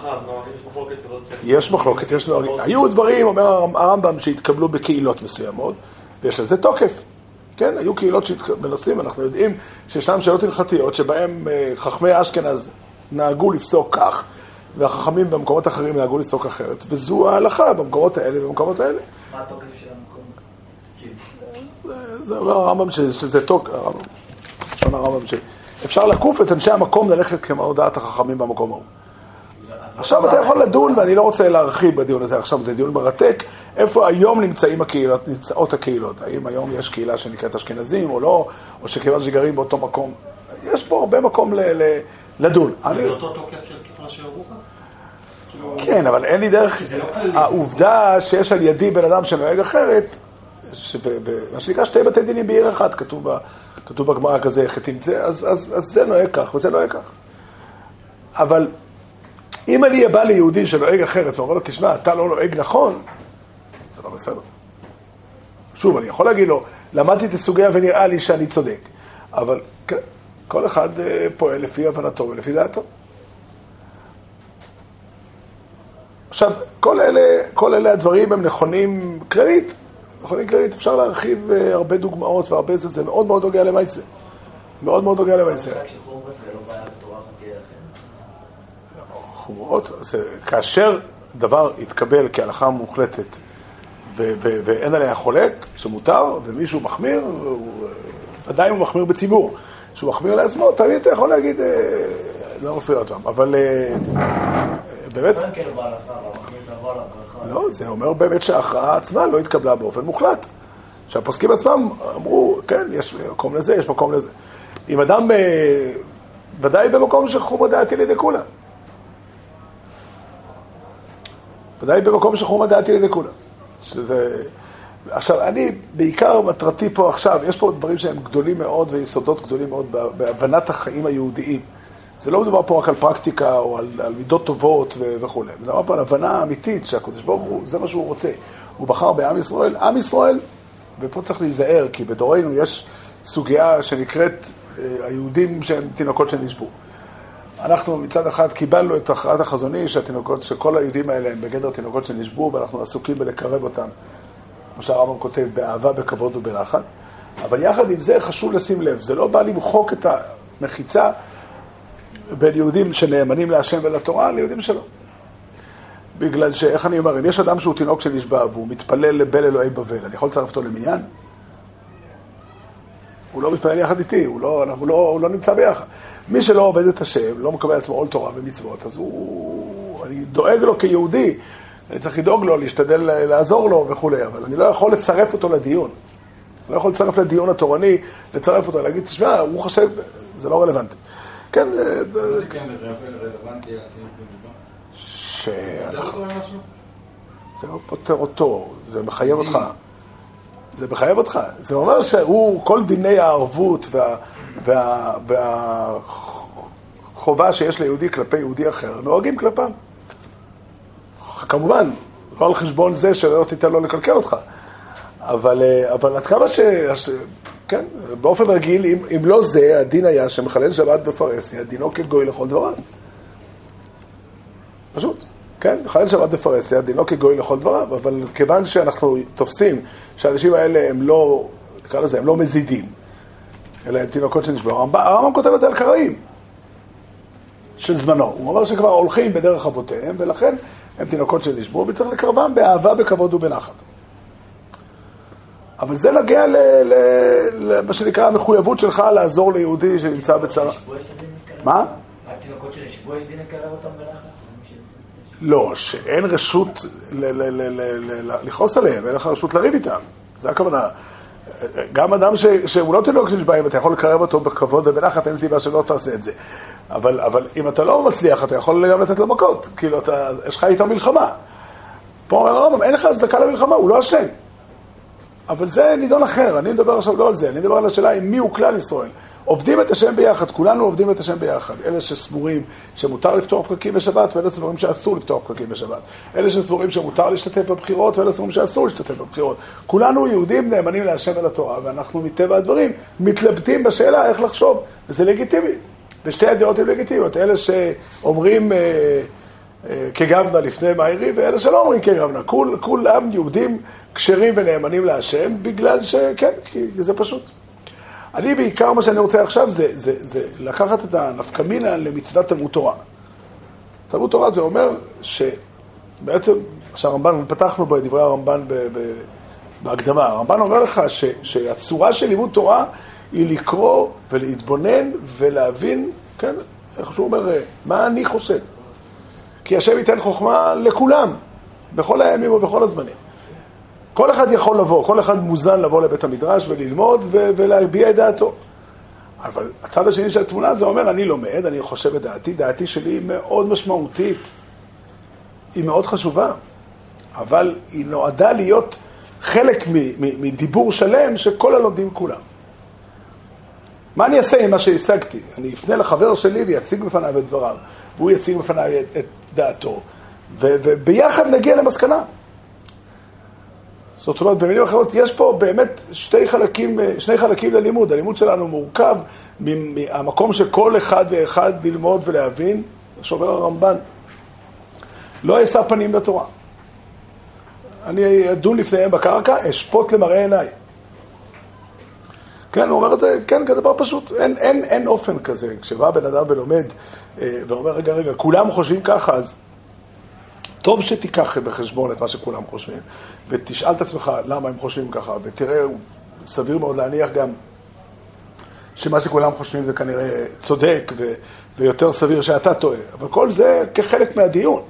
יש מחלוקת, יש נוהגים. היו דברים, אומר הרמב"ם, שהתקבלו בקהילות מסוימות, ויש לזה תוקף. כן, היו קהילות שמנסים, אנחנו יודעים שישנן שאלות הלכתיות שבהן אה, חכמי אשכנז נהגו לפסוק כך, והחכמים במקומות אחרים נהגו לפסוק אחרת, וזו ההלכה במקומות האלה ובמקומות האלה. מה התוקף של המקום? זה אומר הרמב"ם שזה תוקף, הרמב"ם שאפשר לקוף את אנשי המקום ללכת כמו דעת החכמים במקום ההוא. עכשיו אתה יכול לדון, ואני לא רוצה להרחיב בדיון הזה עכשיו, זה דיון מרתק, איפה היום נמצאים הקהילות, נמצאות הקהילות. האם היום יש קהילה שנקראת אשכנזים או לא, או שכיוון שגרים באותו מקום. יש פה הרבה מקום ל- ל- לדון. זה אותו תוקף של כפרה של ירוחם? כן, אבל אין לי דרך... זה לא. העובדה שיש על ידי בן אדם שנוהג אחרת, מה שנקרא שתי בתי דינים בעיר אחת, כתוב בגמרא כזה, אז, אז, אז זה נוהג כך וזה נוהג כך. אבל אם אני בא ליהודי שנוהג אחרת ואומר לו, תשמע, אתה לא נוהג נכון, זה לא בסדר. שוב, אני יכול להגיד לו, למדתי את הסוגיה ונראה לי שאני צודק, אבל כן, כל אחד אה, פועל לפי הבנתו ולפי דעתו. עכשיו, כל אלה, כל אלה הדברים הם נכונים כללית. נכונים כללית, אפשר להרחיב אה, הרבה דוגמאות והרבה זה, זה מאוד מאוד נוגע למעשה. מאוד מאוד נוגע למעשה. המשחק של חורבס זה לא בעיה בתורה הזאת תהיה לכם. חומרות, זה, כאשר דבר יתקבל כהלכה מוחלטת ו- ו- ואין עליה חולק, שמותר, ומישהו מחמיר, הוא, עדיין הוא מחמיר בציבור. כשהוא מחמיר לעצמו, תמיד אתה יכול להגיד, אה, לא מפריע אותם. אבל אה, באמת, עליו ברכה. לא, זה אומר באמת שההכרעה עצמה לא התקבלה באופן מוחלט. שהפוסקים עצמם אמרו, כן, יש מקום לזה, יש מקום לזה. אם אדם, אה, ודאי במקום שחומר דעתי לידי כולם. ודאי במקום שחומר דעתי לידי כולם. שזה... עכשיו, אני, בעיקר מטרתי פה עכשיו, יש פה דברים שהם גדולים מאוד ויסודות גדולים מאוד בהבנת החיים היהודיים. זה לא מדובר פה רק על פרקטיקה או על, על מידות טובות ו- וכו', מדובר פה על הבנה אמיתית שהקדוש ברוך הוא, זה מה שהוא רוצה. הוא בחר בעם ישראל. עם ישראל, ופה צריך להיזהר, כי בדורנו יש סוגיה שנקראת אה, היהודים שהם תינוקות שנשבו. אנחנו מצד אחד קיבלנו את הכרעת החזוני שהתינוקות, שכל היהודים האלה הם בגדר תינוקות שנשבו ואנחנו עסוקים בלקרב אותם, כמו שהרמב"ם כותב, באהבה, בכבוד ובנחת. אבל יחד עם זה חשוב לשים לב, זה לא בא למחוק את המחיצה בין יהודים שנאמנים להשם ולתורה ליהודים שלא. בגלל שאיך אני אומר, אם יש אדם שהוא תינוק שנשבע והוא מתפלל לבל אלוהי בבל, אני יכול לצרף אותו למניין? הוא לא מתפלל יחד איתי, הוא לא, אנחנו לא, הוא לא נמצא ביחד. מי שלא עובד את השם, לא מקבל לעצמו עול תורה ומצוות, אז הוא, אני דואג לו כיהודי, אני צריך לדאוג לו, להשתדל לעזור לו וכולי, אבל אני לא יכול לצרף אותו לדיון. אני לא יכול לצרף לדיון התורני, לצרף אותו, להגיד, תשמע, הוא חושב, זה לא רלוונטי. כן, זה... זה- כן, רלוונטי לא קורא משהו? זה לא פותר אותו, זה מחייב אותך. זה מחייב אותך. זה אומר שהוא, כל דיני הערבות וה, וה, שיש ליהודי כלפי יהודי אחר, נוהגים כלפיו. כמובן, לא על חשבון זה שלא תיתן לו לקלקל אותך. אבל, אה, אבל עד כמה. ש- כן, באופן רגיל, אם, אם לא זה, הדין היה שמחלל שבת בפרהסיה, דינו כגוי לכל דבריו. פשוט, כן? מחלל שבת בפרהסיה, דינו כגוי לכל דבריו, אבל כיוון שאנחנו תופסים שהאנשים האלה הם לא, נקרא לזה, הם לא מזידים, אלא הם תינוקות שנשבעו, הרמב"ם הרמב"ם כותב את זה על קראים של זמנו. הוא אומר שכבר הולכים בדרך אבותיהם, ולכן הם תינוקות שנשבעו, וצריך לקרבם באהבה, בכבוד ובנחת. אבל זה ל- למה שנקרא המחויבות שלך לעזור ליהודי שנמצא בצרה. מה? רק תינוקות שנשבו יש דין לקרב אותם בלחץ? לא, שאין רשות לכעוס עליהם, אין לך רשות לריב איתם. זה הכוונה. גם אדם ש, שהוא לא תינוק שנשבע, אם אתה יכול לקרב אותו בכבוד ובנחת, אין סיבה שלא תעשה את זה. אבל, אבל אם אתה לא מצליח, אתה יכול גם לתת לו מכות. כאילו, אתה, יש לך איתו מלחמה. פה אומר הרמב"ם, אין לך הצדקה למלחמה, הוא לא אשם. אבל זה נידון אחר, אני מדבר עכשיו לא על זה, אני מדבר על השאלה עם מי הוא כלל ישראל. עובדים את השם ביחד, כולנו עובדים את השם ביחד. אלה שסבורים שמותר לפתוח פקקים בשבת, ואלה סבורים שאסור לפתוח פקקים בשבת. אלה שסבורים שמותר להשתתף בבחירות, ואלה סבורים שאסור להשתתף בבחירות. כולנו יהודים נאמנים להשם ולתורה, ואנחנו מטבע הדברים מתלבטים בשאלה איך לחשוב, וזה לגיטימי. ושתי הדעות הן לגיטימיות. אלה שאומרים... אה, כגבנה לפני מאירי, ואלה שלא אומרים כגבנה. כול, כולם יהודים כשרים ונאמנים להשם, בגלל שכן, כי זה פשוט. אני בעיקר, מה שאני רוצה עכשיו זה, זה, זה לקחת את הנפקמינה למצוות תלמוד תורה. תלמוד תורה זה אומר שבעצם, שהרמב"ן, פתחנו בו את דברי הרמב"ן ב, ב, בהקדמה, הרמב"ן אומר לך ש, שהצורה של לימוד תורה היא לקרוא ולהתבונן ולהבין, כן, איך שהוא אומר, אה, מה אני חושב. כי השם ייתן חוכמה לכולם, בכל הימים ובכל הזמנים. כל אחד יכול לבוא, כל אחד מוזן לבוא לבית המדרש וללמוד ו- ולהביע את דעתו. אבל הצד השני של התמונה זה אומר, אני לומד, אני חושב את דעתי, דעתי שלי היא מאוד משמעותית, היא מאוד חשובה, אבל היא נועדה להיות חלק מדיבור שלם שכל הלומדים כולם. מה אני אעשה עם מה שהשגתי? אני אפנה לחבר שלי ויציג בפניו את דבריו, והוא יציג בפניי את, את דעתו, ו, וביחד נגיע למסקנה. זאת אומרת, במילים אחרות, יש פה באמת שתי חלקים, שני חלקים ללימוד. הלימוד שלנו מורכב מהמקום שכל אחד ואחד ללמוד ולהבין, שובר הרמב"ן, לא אשא פנים בתורה. אני אדון לפניהם בקרקע, אשפוט למראה עיניי. כן, הוא אומר את זה, כן, כדבר פשוט. אין, אין, אין אופן כזה. כשבא בן אדם ולומד אה, ואומר, רגע, רגע, כולם חושבים ככה, אז טוב שתיקח בחשבון את מה שכולם חושבים, ותשאל את עצמך למה הם חושבים ככה, ותראה, סביר מאוד להניח גם שמה שכולם חושבים זה כנראה צודק, ו- ויותר סביר שאתה טועה. אבל כל זה כחלק מהדיון.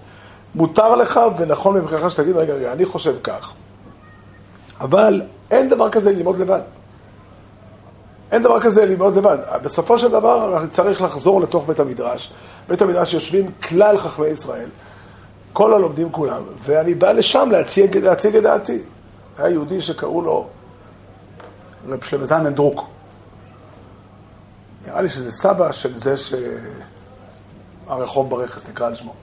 מותר לך ונכון מבחינת שתגיד, רגע, רגע, אני חושב כך. אבל אין דבר כזה ללמוד לבד. אין דבר כזה ללמוד לבד. בסופו של דבר צריך לחזור לתוך בית המדרש. בית המדרש יושבים כלל חכמי ישראל, כל הלומדים כולם, ואני בא לשם להציג, להציג את דעתי. היה יהודי שקראו לו רב שלמה זלמן דרוק. נראה לי שזה סבא של זה שהרחוב ברכס נקרא על שמו.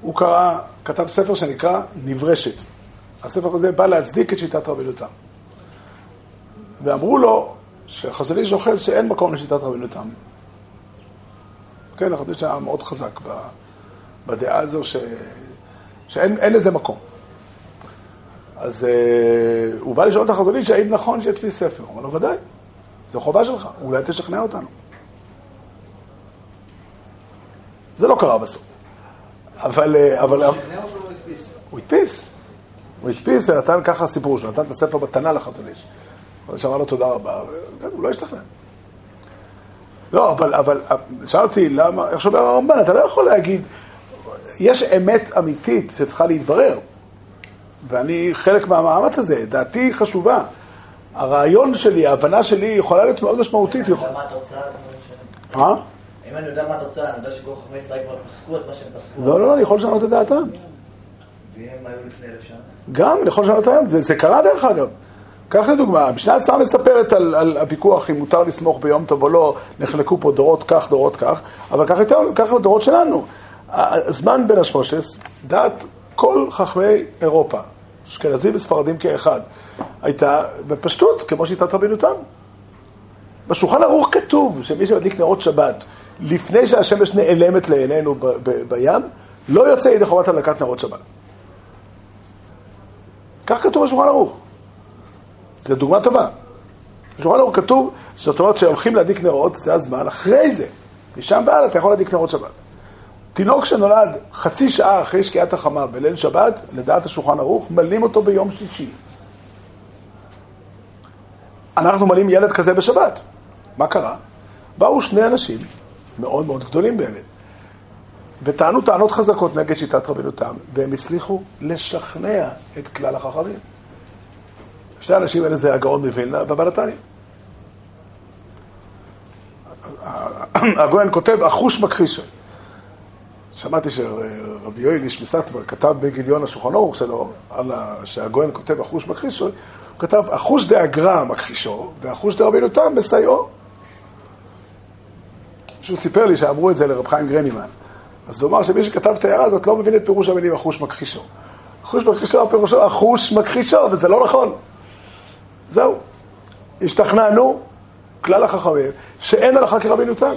הוא קרא, כתב ספר שנקרא נברשת. הספר הזה בא להצדיק את שיטת רבי תם. ואמרו לו איש אוכל שאין מקום לשיטת רבי תם. כן, החזון איש היה מאוד חזק בדעה הזו ש, שאין אין לזה מקום. אז uh, הוא בא לשאול את החזון איש האם נכון שידפיס ספר. הוא אמר לו, ודאי, זו חובה שלך, אולי תשכנע אותנו. זה לא קרה בסוף. אבל, אה, אבל לא הדפיס? הוא הדפיס. הוא הדפיס ונתן ככה סיפור, שהוא נתן את הספר בתנ"ך לחתול איש. אז שאמר לו תודה רבה, הוא לא השתכנע. לא, אבל, אבל שאלתי למה, איך שאומר הרמב"ן, אתה לא יכול להגיד, יש אמת אמיתית שצריכה להתברר, ואני חלק מהמאמץ הזה, דעתי חשובה. הרעיון שלי, ההבנה שלי יכולה להיות מאוד משמעותית. אם אני יודע מה התוצאה, אני יודע שכל חכמי ישראל כבר פסקו את מה שהם פסקו. לא, לא, לא, אני יכול לשנות את דעתם. ואם היו לפני אלף שנה? גם, אני יכול לשנות היום, זה, זה קרה דרך אגב. קח לדוגמה, משנה הצעה מספרת על, על הוויכוח אם מותר לסמוך ביום טוב או לא, נחלקו פה דורות כך, דורות כך, אבל קח יותר, קח לדורות שלנו. הזמן בין השמושס, דעת כל חכמי אירופה, אשכנזים וספרדים כאחד, הייתה בפשטות, כמו שיטת רבינו תם. בשולחן ערוך כתוב שמי שמדליק נרות שבת לפני שהשמש נעלמת לעינינו ב- ב- בים, לא יוצא ידי חובת הדלקת נרות שבת. כך כתוב בשולחן ערוך. זו דוגמה טובה. בשולחן ערוך כתוב, זאת אומרת שהולכים להדליק נרות, זה הזמן, אחרי זה, משם והלאה אתה יכול להדליק נרות שבת. תינוק שנולד חצי שעה אחרי שקיעת החמה בליל שבת, לדעת השולחן ערוך, מלאים אותו ביום שישי. אנחנו מלאים ילד כזה בשבת. מה קרה? באו שני אנשים, מאוד מאוד גדולים באמת, וטענו טענות חזקות נגד שיטת רבנו תם, והם הצליחו לשכנע את כלל החכמים. שני האנשים האלה זה הגאון מווילנה והבעל התניא. הגויין כותב, החוש מכחישו. שמעתי שרבי יואל איש מסטמר כתב בגיליון השולחן ערוך שלו. שהגויין כותב החוש מכחישו, הוא כתב, החוש דאגרא מכחישו, והחוש דרבנו תם מסייעו. שהוא סיפר לי שאמרו את זה לרב חיים גרנימן. אז הוא אמר שמי שכתב את ההערה הזאת לא מבין את פירוש המילים החוש מכחישו. החוש מכחישו, פירושו החוש מכחישו, וזה לא נכון. זהו. השתכנענו, כלל החכמים, שאין הלכה כרבינו תם.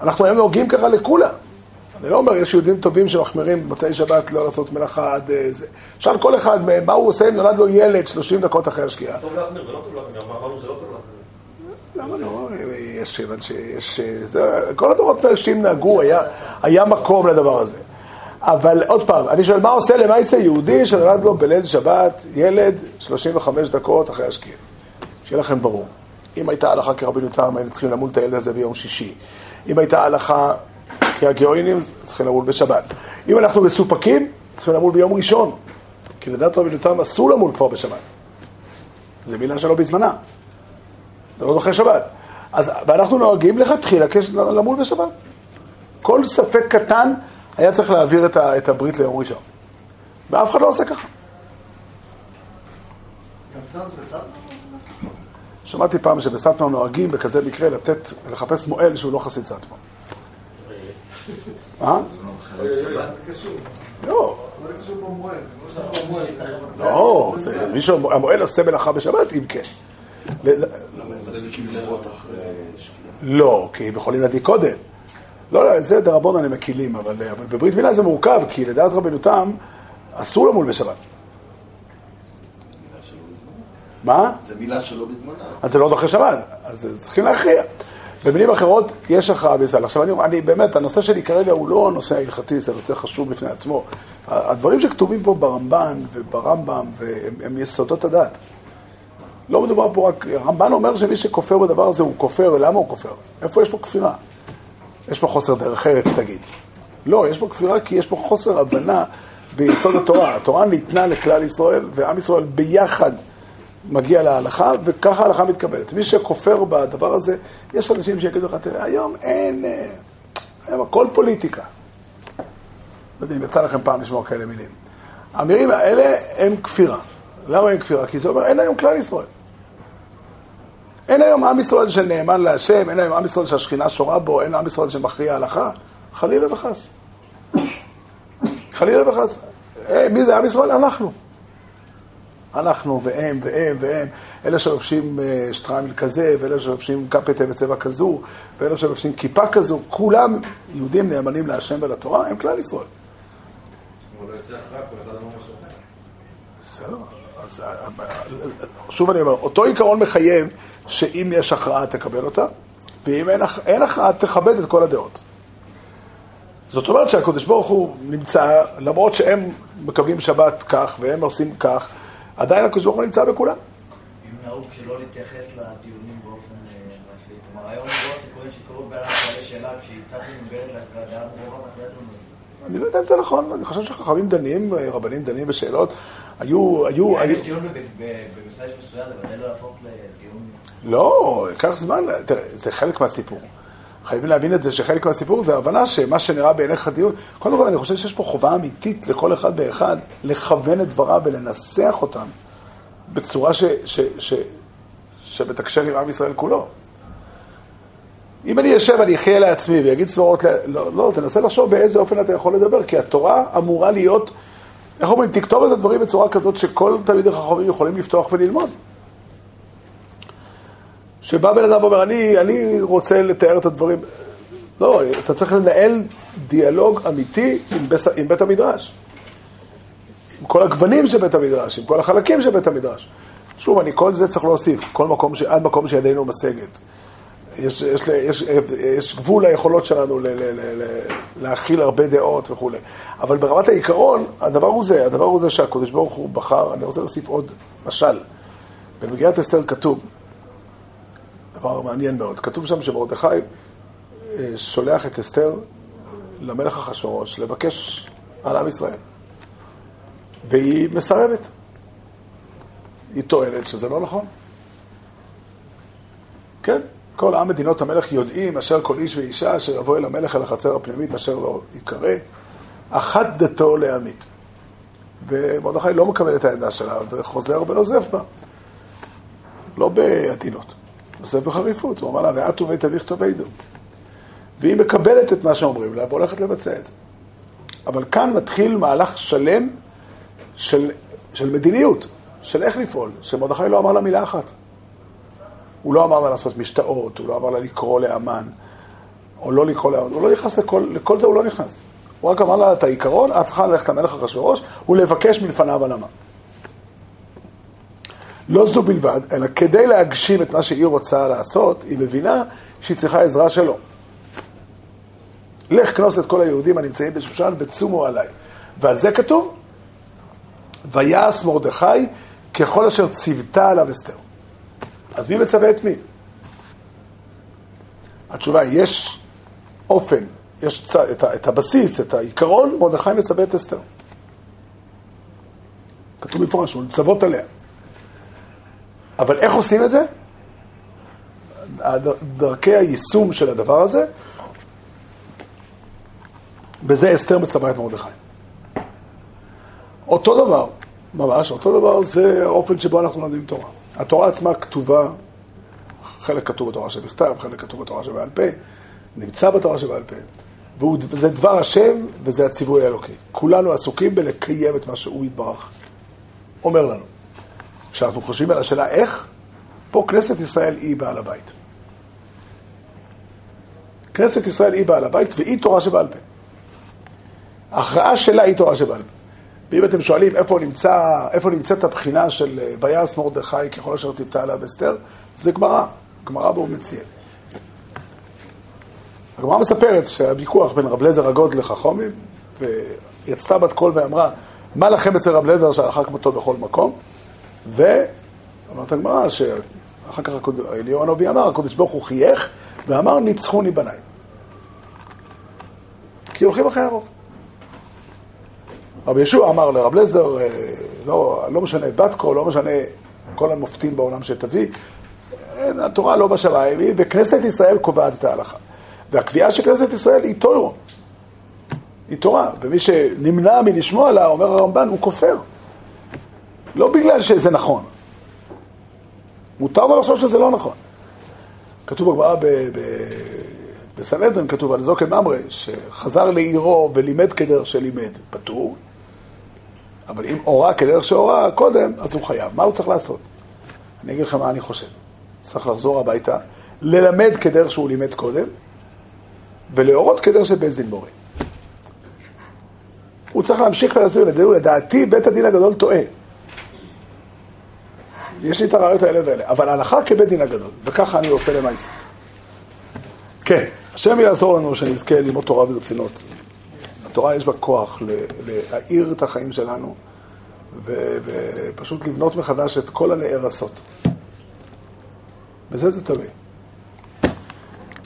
אנחנו היום נוהגים ככה לכולם. אני לא אומר, יש יהודים טובים שמחמירים במוצאי שבת לא לעשות מלאכה עד אה, זה. שאל כל אחד מהם, מה הוא עושה אם נולד לו ילד 30 דקות אחרי השקיעה. טוב להחמיר, זה לא טוב להחמיר, אמרנו שזה לא טוב להחמיר. למה לא? יש, שיש... זה, כל הדורות הראשיים נהגו, היה מקום לדבר הזה. אבל עוד פעם, אני שואל, מה עושה למעשה יהודי שנולד לו בליל שבת, ילד, 35 דקות אחרי השקיעה? שיהיה לכם ברור. אם הייתה הלכה כרבינו תם, היינו צריכים למול את הילד הזה ביום שישי. אם הייתה הלכה כהגאונים, צריכים למול בשבת. אם אנחנו מסופקים, צריכים למול ביום ראשון. כי לדעת רבינו תם אסור למול כבר בשבת. זה מילה שלא בזמנה. זה לא זוכר שבת. אז, ואנחנו נוהגים לכתחילה למול בשבת. כל ספק קטן היה צריך להעביר את, ה, את הברית ליום ראשון. ואף אחד לא עושה ככה. שמעתי פעם שבסטמר נוהגים בכזה מקרה לתת, לחפש מועל שהוא לא חסיד סטמר. אה? לא, מה? זה לא. לא, זה מישהו, המועל עושה מלאכה בשבת, אם כן. שקיעה? לא, כי הם יכולים להדליק קודם. לא, לא, זה דרבון אני מקילים, אבל, אבל בברית מילה זה מורכב, כי לדעת רבנו תם, אסור למול בשבת. מה? זה מילה שלא בזמנה. אז זה לא דוחה שבת, אז צריכים להכריע. במילים אחרות, יש הכרעה בישראל. עכשיו, אני, אני באמת, הנושא שלי כרגע הוא לא הנושא ההלכתי, זה נושא חשוב בפני עצמו. הדברים שכתובים פה ברמב"ן וברמב"ם, הם, הם יסודות הדת. לא מדובר פה רק, הרמב"ן אומר שמי שכופר בדבר הזה הוא כופר, למה הוא כופר? איפה יש פה כפירה? יש פה חוסר דרך ארץ, תגיד. לא, יש פה כפירה כי יש פה חוסר הבנה ביסוד התורה. התורה ניתנה לכלל ישראל, ועם ישראל ביחד מגיע להלכה, וככה ההלכה מתקבלת. מי שכופר בדבר הזה, יש אנשים שיגידו לך, תראה, היום אין, אה, היום הכל פוליטיקה. לא יודע אם יצא לכם פעם לשמוע כאלה מילים. המילים האלה הם כפירה. למה הם כפירה? כי זה אומר, אין היום כלל ישראל. אין היום עם ישראל שנאמן להשם, אין היום עם ישראל שהשכינה שורה בו, אין עם ישראל שמכריע הלכה. חלילה וחס. חלילה וחס. אה, מי זה עם ישראל? אנחנו. אנחנו והם והם והם, אלה שלובשים אה, שטריימל כזה, ואלה שלובשים קפטה בצבע כזו, ואלה שלובשים כיפה כזו, כולם יהודים נאמנים להשם ולתורה, הם כלל ישראל. הוא לא יוצא אחריו, כל אחד אמר משהו אחר. בסדר. אז אה, שוב אני אומר, אותו עיקרון מחייב שאם יש הכרעה תקבל אותה, ואם אין, אין הכרעה תכבד את כל הדעות. זאת אומרת שהקדוש ברוך הוא נמצא, למרות שהם מקבלים שבת כך והם עושים כך, עדיין הקדוש ברוך הוא נמצא בכולם. אם נהוג שלא להתייחס לדיונים באופן אה, מעשי. כלומר, היום רוב הסיכויים שקרו שואלי שאלה, כשהיא קצת מנוגדת לדעה ברורה, לא. אני לא יודע אם זה נכון, אני חושב שחכמים דנים, רבנים דנים בשאלות. היו, היו. יש דיון בב- ב- במסעד מסוים, ודאי לא יהפוך לדיון... לא, ייקח זמן, תראה, זה חלק מהסיפור. חייבים להבין את זה, שחלק מהסיפור זה ההבנה שמה שנראה בעיניך דיון, קודם כל אני חושב שיש פה חובה אמיתית לכל אחד ואחד לכוון את דבריו ולנסח אותם בצורה ש, ש, ש, שמתקשר עם עם ישראל כולו. אם אני אשב, אני אחיה לעצמי ויגיד סברות, לא, לא, תנסה לחשוב באיזה אופן אתה יכול לדבר, כי התורה אמורה להיות, איך אומרים, תכתוב את הדברים בצורה כזאת שכל תלמידי חכמים יכולים לפתוח וללמוד. שבא בן אדם ואומר, אני, אני רוצה לתאר את הדברים. לא, אתה צריך לנהל דיאלוג אמיתי עם, בס... עם בית המדרש. עם כל הגוונים של בית המדרש, עם כל החלקים של בית המדרש. שוב, אני כל זה צריך להוסיף, כל מקום ש... עד מקום שידינו משגת. יש, יש, יש, יש גבול ליכולות שלנו ל, ל, ל, ל, להכיל הרבה דעות וכולי. אבל ברמת העיקרון, הדבר הוא זה, הדבר הוא זה שהקדוש ברוך הוא בחר, אני רוצה להוסיף עוד משל. במגילת אסתר כתוב, דבר מעניין מאוד. כתוב שם שמרדכי אה, שולח את אסתר למלך אחשורוש לבקש על עם ישראל. והיא מסרבת. היא טוענת שזה לא נכון. כן, כל עם מדינות המלך יודעים אשר כל איש ואישה אשר יבוא אל המלך אל החצר הפנימית אשר לא ייקרא, אחת דתו להמית. ומרדכי לא מקבל את העמדה שלה וחוזר ונוזף בה. לא בעדינות. נוזף בחריפות, הוא אמר לה, ואתו בית אביך תאבדו. והיא מקבלת את מה שאומרים לה, והולכת לבצע את זה. אבל כאן מתחיל מהלך שלם של, של מדיניות, של איך לפעול, שמרדכי לא אמר לה מילה אחת. הוא לא אמר לה לעשות משתאות, הוא לא אמר לה לקרוא לאמן, או לא לקרוא לאמן, הוא לא נכנס לכל, לכל זה הוא לא נכנס. הוא רק אמר לה את העיקרון, את צריכה ללכת למלך אחשוורוש ולבקש מלפניו על המן. לא זו בלבד, אלא כדי להגשים את מה שהיא רוצה לעשות, היא מבינה שהיא צריכה עזרה שלו. לך כנוס את כל היהודים הנמצאים בשושן וצומו עליי. ועל זה כתוב, ויעש מרדכי ככל אשר ציוותה עליו אסתר. אז מי מצווה את מי? התשובה היא, יש אופן, יש צ... את, ה... את הבסיס, את העיקרון, מרדכי מצווה את אסתר. כתוב במפורש, הוא לצוות עליה. אבל איך עושים את זה? דרכי היישום של הדבר הזה, בזה אסתר מצווה את מרדכי. אותו דבר, ממש, אותו דבר זה האופן שבו אנחנו לומדים תורה. התורה עצמה כתובה, חלק כתוב בתורה שבכתב, חלק כתוב בתורה שבעל פה, נמצא בתורה שבעל פה. וזה דבר השם וזה הציווי האלוקי. כולנו עסוקים בלקיים את מה שהוא יתברך. אומר לנו. כשאנחנו חושבים על השאלה איך, פה כנסת ישראל היא בעל הבית. כנסת ישראל היא בעל הבית והיא תורה שבעל פה. ההכרעה שלה היא תורה שבעל פה. ואם אתם שואלים איפה, נמצא, איפה נמצאת הבחינה של אה, ויעש מרדכי ככל אשר ציוותה עליו אסתר, זה גמרא, גמרא בו מציע. הגמרא מספרת שהיה ויכוח בין רב לזר הגוד לחכומים, ויצתה בת קול ואמרה, מה לכם אצל רב לזר שהלכה כמותו בכל מקום? ואמרת הגמרא שאחר כך אליהו הנביא אמר, הקדוש ברוך הוא חייך ואמר, ניצחוני בניי. כי הולכים אחרי הרוב. רבי ישוע אמר לרב לזר, אה, לא, לא משנה בת קול, לא משנה כל המופתים בעולם שתביא, אין, התורה לא בשמיים, וכנסת ישראל קובעת את ההלכה. והקביעה של כנסת ישראל היא תורו. היא תורה, ומי שנמנע מלשמוע לה, אומר הרמב"ן, הוא כופר. לא בגלל שזה נכון. מותר לו לחשוב שזה לא נכון. כתוב בגמרא בסנהדרין, כתוב על זוקן ממרי, שחזר לעירו ולימד כדרך שלימד, פטור. אבל אם הורה כדרך שהורה קודם, אז הוא חייב. מה הוא צריך לעשות? אני אגיד לך מה אני חושב. צריך לחזור הביתה, ללמד כדרך שהוא לימד קודם, ולהורות כדרך של בית דין מורה. הוא צריך להמשיך ולהסביר לדעתי בית הדין הגדול טועה. יש לי את הרעיות האלה והאלה, אבל ההלכה כבית דין הגדול, וככה אני עושה למעשה. כן, השם יעזור לנו שנזכה ללמוד תורה ברצינות. התורה יש בה כוח להאיר את החיים שלנו ופשוט לבנות מחדש את כל הנערסות. בזה זה תלוי.